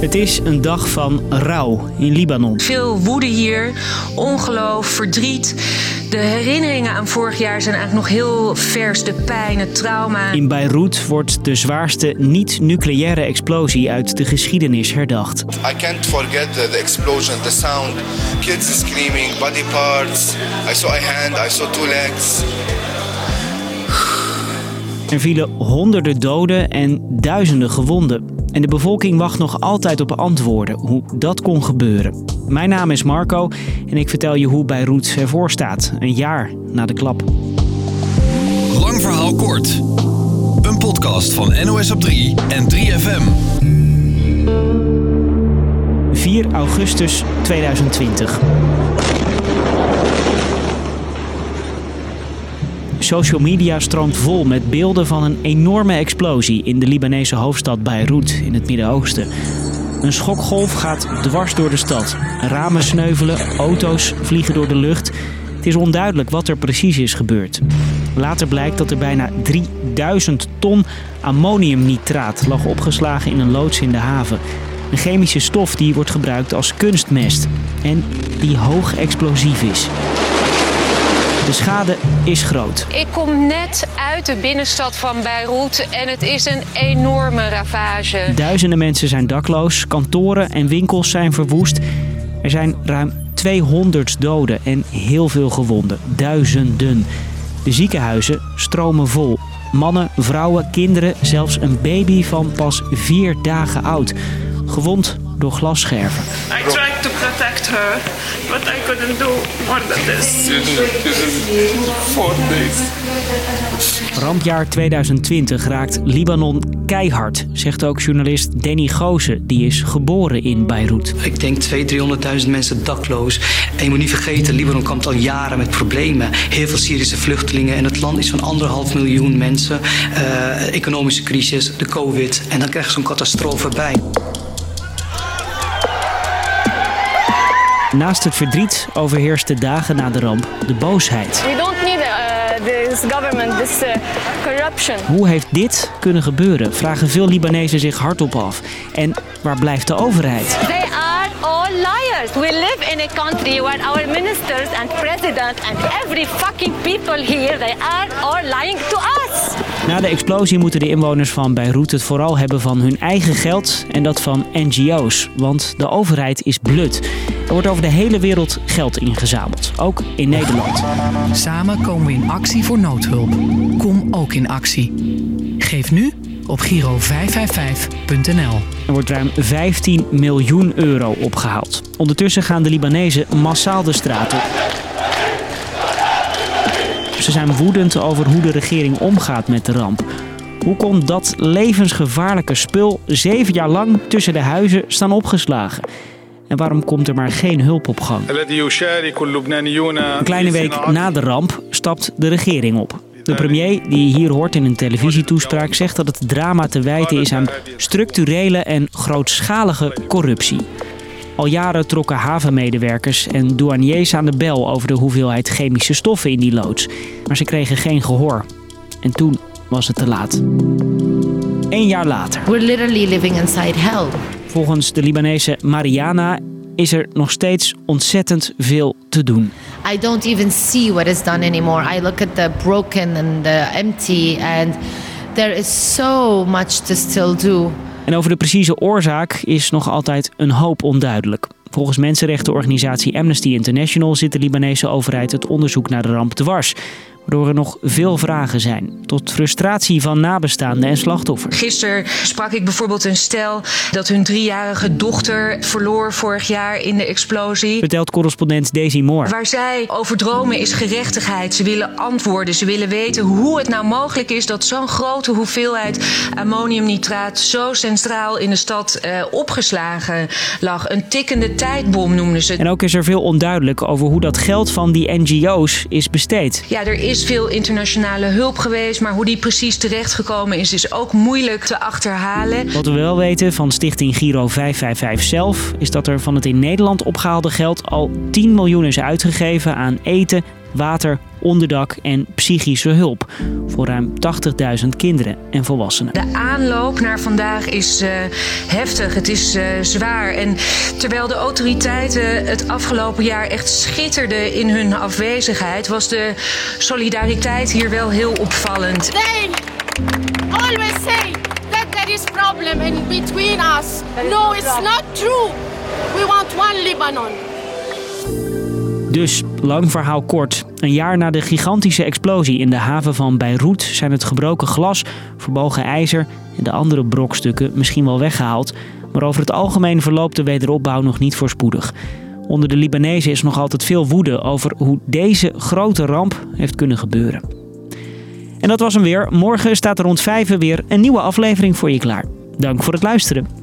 Het is een dag van rouw in Libanon. Veel woede hier, ongeloof, verdriet. De herinneringen aan vorig jaar zijn eigenlijk nog heel vers. De pijn, het trauma. In Beirut wordt de zwaarste niet-nucleaire explosie uit de geschiedenis herdacht. I can't forget the, the explosion, the sound, kids screaming, body parts. I saw a hand, I saw two legs. Er vielen honderden doden en duizenden gewonden. En de bevolking wacht nog altijd op antwoorden hoe dat kon gebeuren. Mijn naam is Marco en ik vertel je hoe Beirut ervoor staat, een jaar na de klap. Lang verhaal kort. Een podcast van NOS op 3 en 3FM. 4 augustus 2020. Social media stroomt vol met beelden van een enorme explosie in de Libanese hoofdstad Beirut in het Midden-Oosten. Een schokgolf gaat dwars door de stad. Ramen sneuvelen, auto's vliegen door de lucht. Het is onduidelijk wat er precies is gebeurd. Later blijkt dat er bijna 3000 ton ammoniumnitraat lag opgeslagen in een loods in de haven. Een chemische stof die wordt gebruikt als kunstmest en die hoog explosief is. De schade is groot. Ik kom net uit de binnenstad van Beirut en het is een enorme ravage. Duizenden mensen zijn dakloos, kantoren en winkels zijn verwoest. Er zijn ruim 200 doden en heel veel gewonden. Duizenden. De ziekenhuizen stromen vol. Mannen, vrouwen, kinderen, zelfs een baby van pas vier dagen oud. Gewond door glasscherven. I protect her, but I couldn't do more than this. This is four days. Rampjaar 2020 raakt Libanon keihard, zegt ook journalist Danny Goosen, die is geboren in Beirut. Ik denk 200.000, 300.000 mensen dakloos. En je moet niet vergeten, Libanon kampt al jaren met problemen. Heel veel Syrische vluchtelingen. En het land is van anderhalf miljoen mensen. Eh, economische crisis, de covid. En dan krijg je zo'n catastrofe bij. Naast het verdriet overheerst de dagen na de ramp de boosheid. We don't need uh, this government, this uh, corruption. Hoe heeft dit kunnen gebeuren? Vragen veel Libanezen zich hardop af. En waar blijft de overheid? They are all liars. We live in a country where our ministers and president and every fucking people here, they are all lying to us. Na de explosie moeten de inwoners van Beirut het vooral hebben van hun eigen geld en dat van NGO's. Want de overheid is blut. Er wordt over de hele wereld geld ingezameld, ook in Nederland. Samen komen we in actie voor noodhulp. Kom ook in actie. Geef nu op Giro 555.nl. Er wordt ruim 15 miljoen euro opgehaald. Ondertussen gaan de Libanezen massaal de straat op. Ze zijn woedend over hoe de regering omgaat met de ramp. Hoe kon dat levensgevaarlijke spul zeven jaar lang tussen de huizen staan opgeslagen? En waarom komt er maar geen hulp op gang? Een kleine week na de ramp stapt de regering op. De premier, die je hier hoort in een televisietoespraak, zegt dat het drama te wijten is aan structurele en grootschalige corruptie. Al jaren trokken havenmedewerkers en douaniers aan de bel over de hoeveelheid chemische stoffen in die loods. Maar ze kregen geen gehoor. En toen was het te laat. Eén jaar later. We're literally living inside hell. Volgens de Libanese Mariana is er nog steeds ontzettend veel te doen. I don't even see what is done anymore. I look at the broken and the empty and there is so much to still do. En over de precieze oorzaak is nog altijd een hoop onduidelijk. Volgens mensenrechtenorganisatie Amnesty International zit de Libanese overheid het onderzoek naar de ramp dwars. Waardoor er nog veel vragen zijn. Tot frustratie van nabestaanden en slachtoffers. Gisteren sprak ik bijvoorbeeld een stel dat hun driejarige dochter verloor vorig jaar in de explosie. Vertelt correspondent Daisy Moore. Waar zij over dromen is gerechtigheid. Ze willen antwoorden. Ze willen weten hoe het nou mogelijk is dat zo'n grote hoeveelheid ammoniumnitraat zo centraal in de stad eh, opgeslagen lag. Een tikkende tijdbom noemden ze. En ook is er veel onduidelijk over hoe dat geld van die NGO's is besteed. Ja, er is veel internationale hulp geweest, maar hoe die precies terechtgekomen is, is ook moeilijk te achterhalen. Wat we wel weten van stichting Giro 555 zelf, is dat er van het in Nederland opgehaalde geld al 10 miljoen is uitgegeven aan eten, water, onderdak en psychische hulp voor ruim 80.000 kinderen en volwassenen. De aanloop naar vandaag is uh, heftig, het is uh, zwaar. En terwijl de autoriteiten het afgelopen jaar echt schitterden in hun afwezigheid, was de solidariteit hier wel heel opvallend. They always say that there is problem in between us. No, it's not true. We want one Lebanon. Dus, lang verhaal kort. Een jaar na de gigantische explosie in de haven van Beirut zijn het gebroken glas, verbogen ijzer en de andere brokstukken misschien wel weggehaald. Maar over het algemeen verloopt de wederopbouw nog niet voorspoedig. Onder de Libanezen is nog altijd veel woede over hoe deze grote ramp heeft kunnen gebeuren. En dat was hem weer. Morgen staat er rond 5 weer een nieuwe aflevering voor je klaar. Dank voor het luisteren.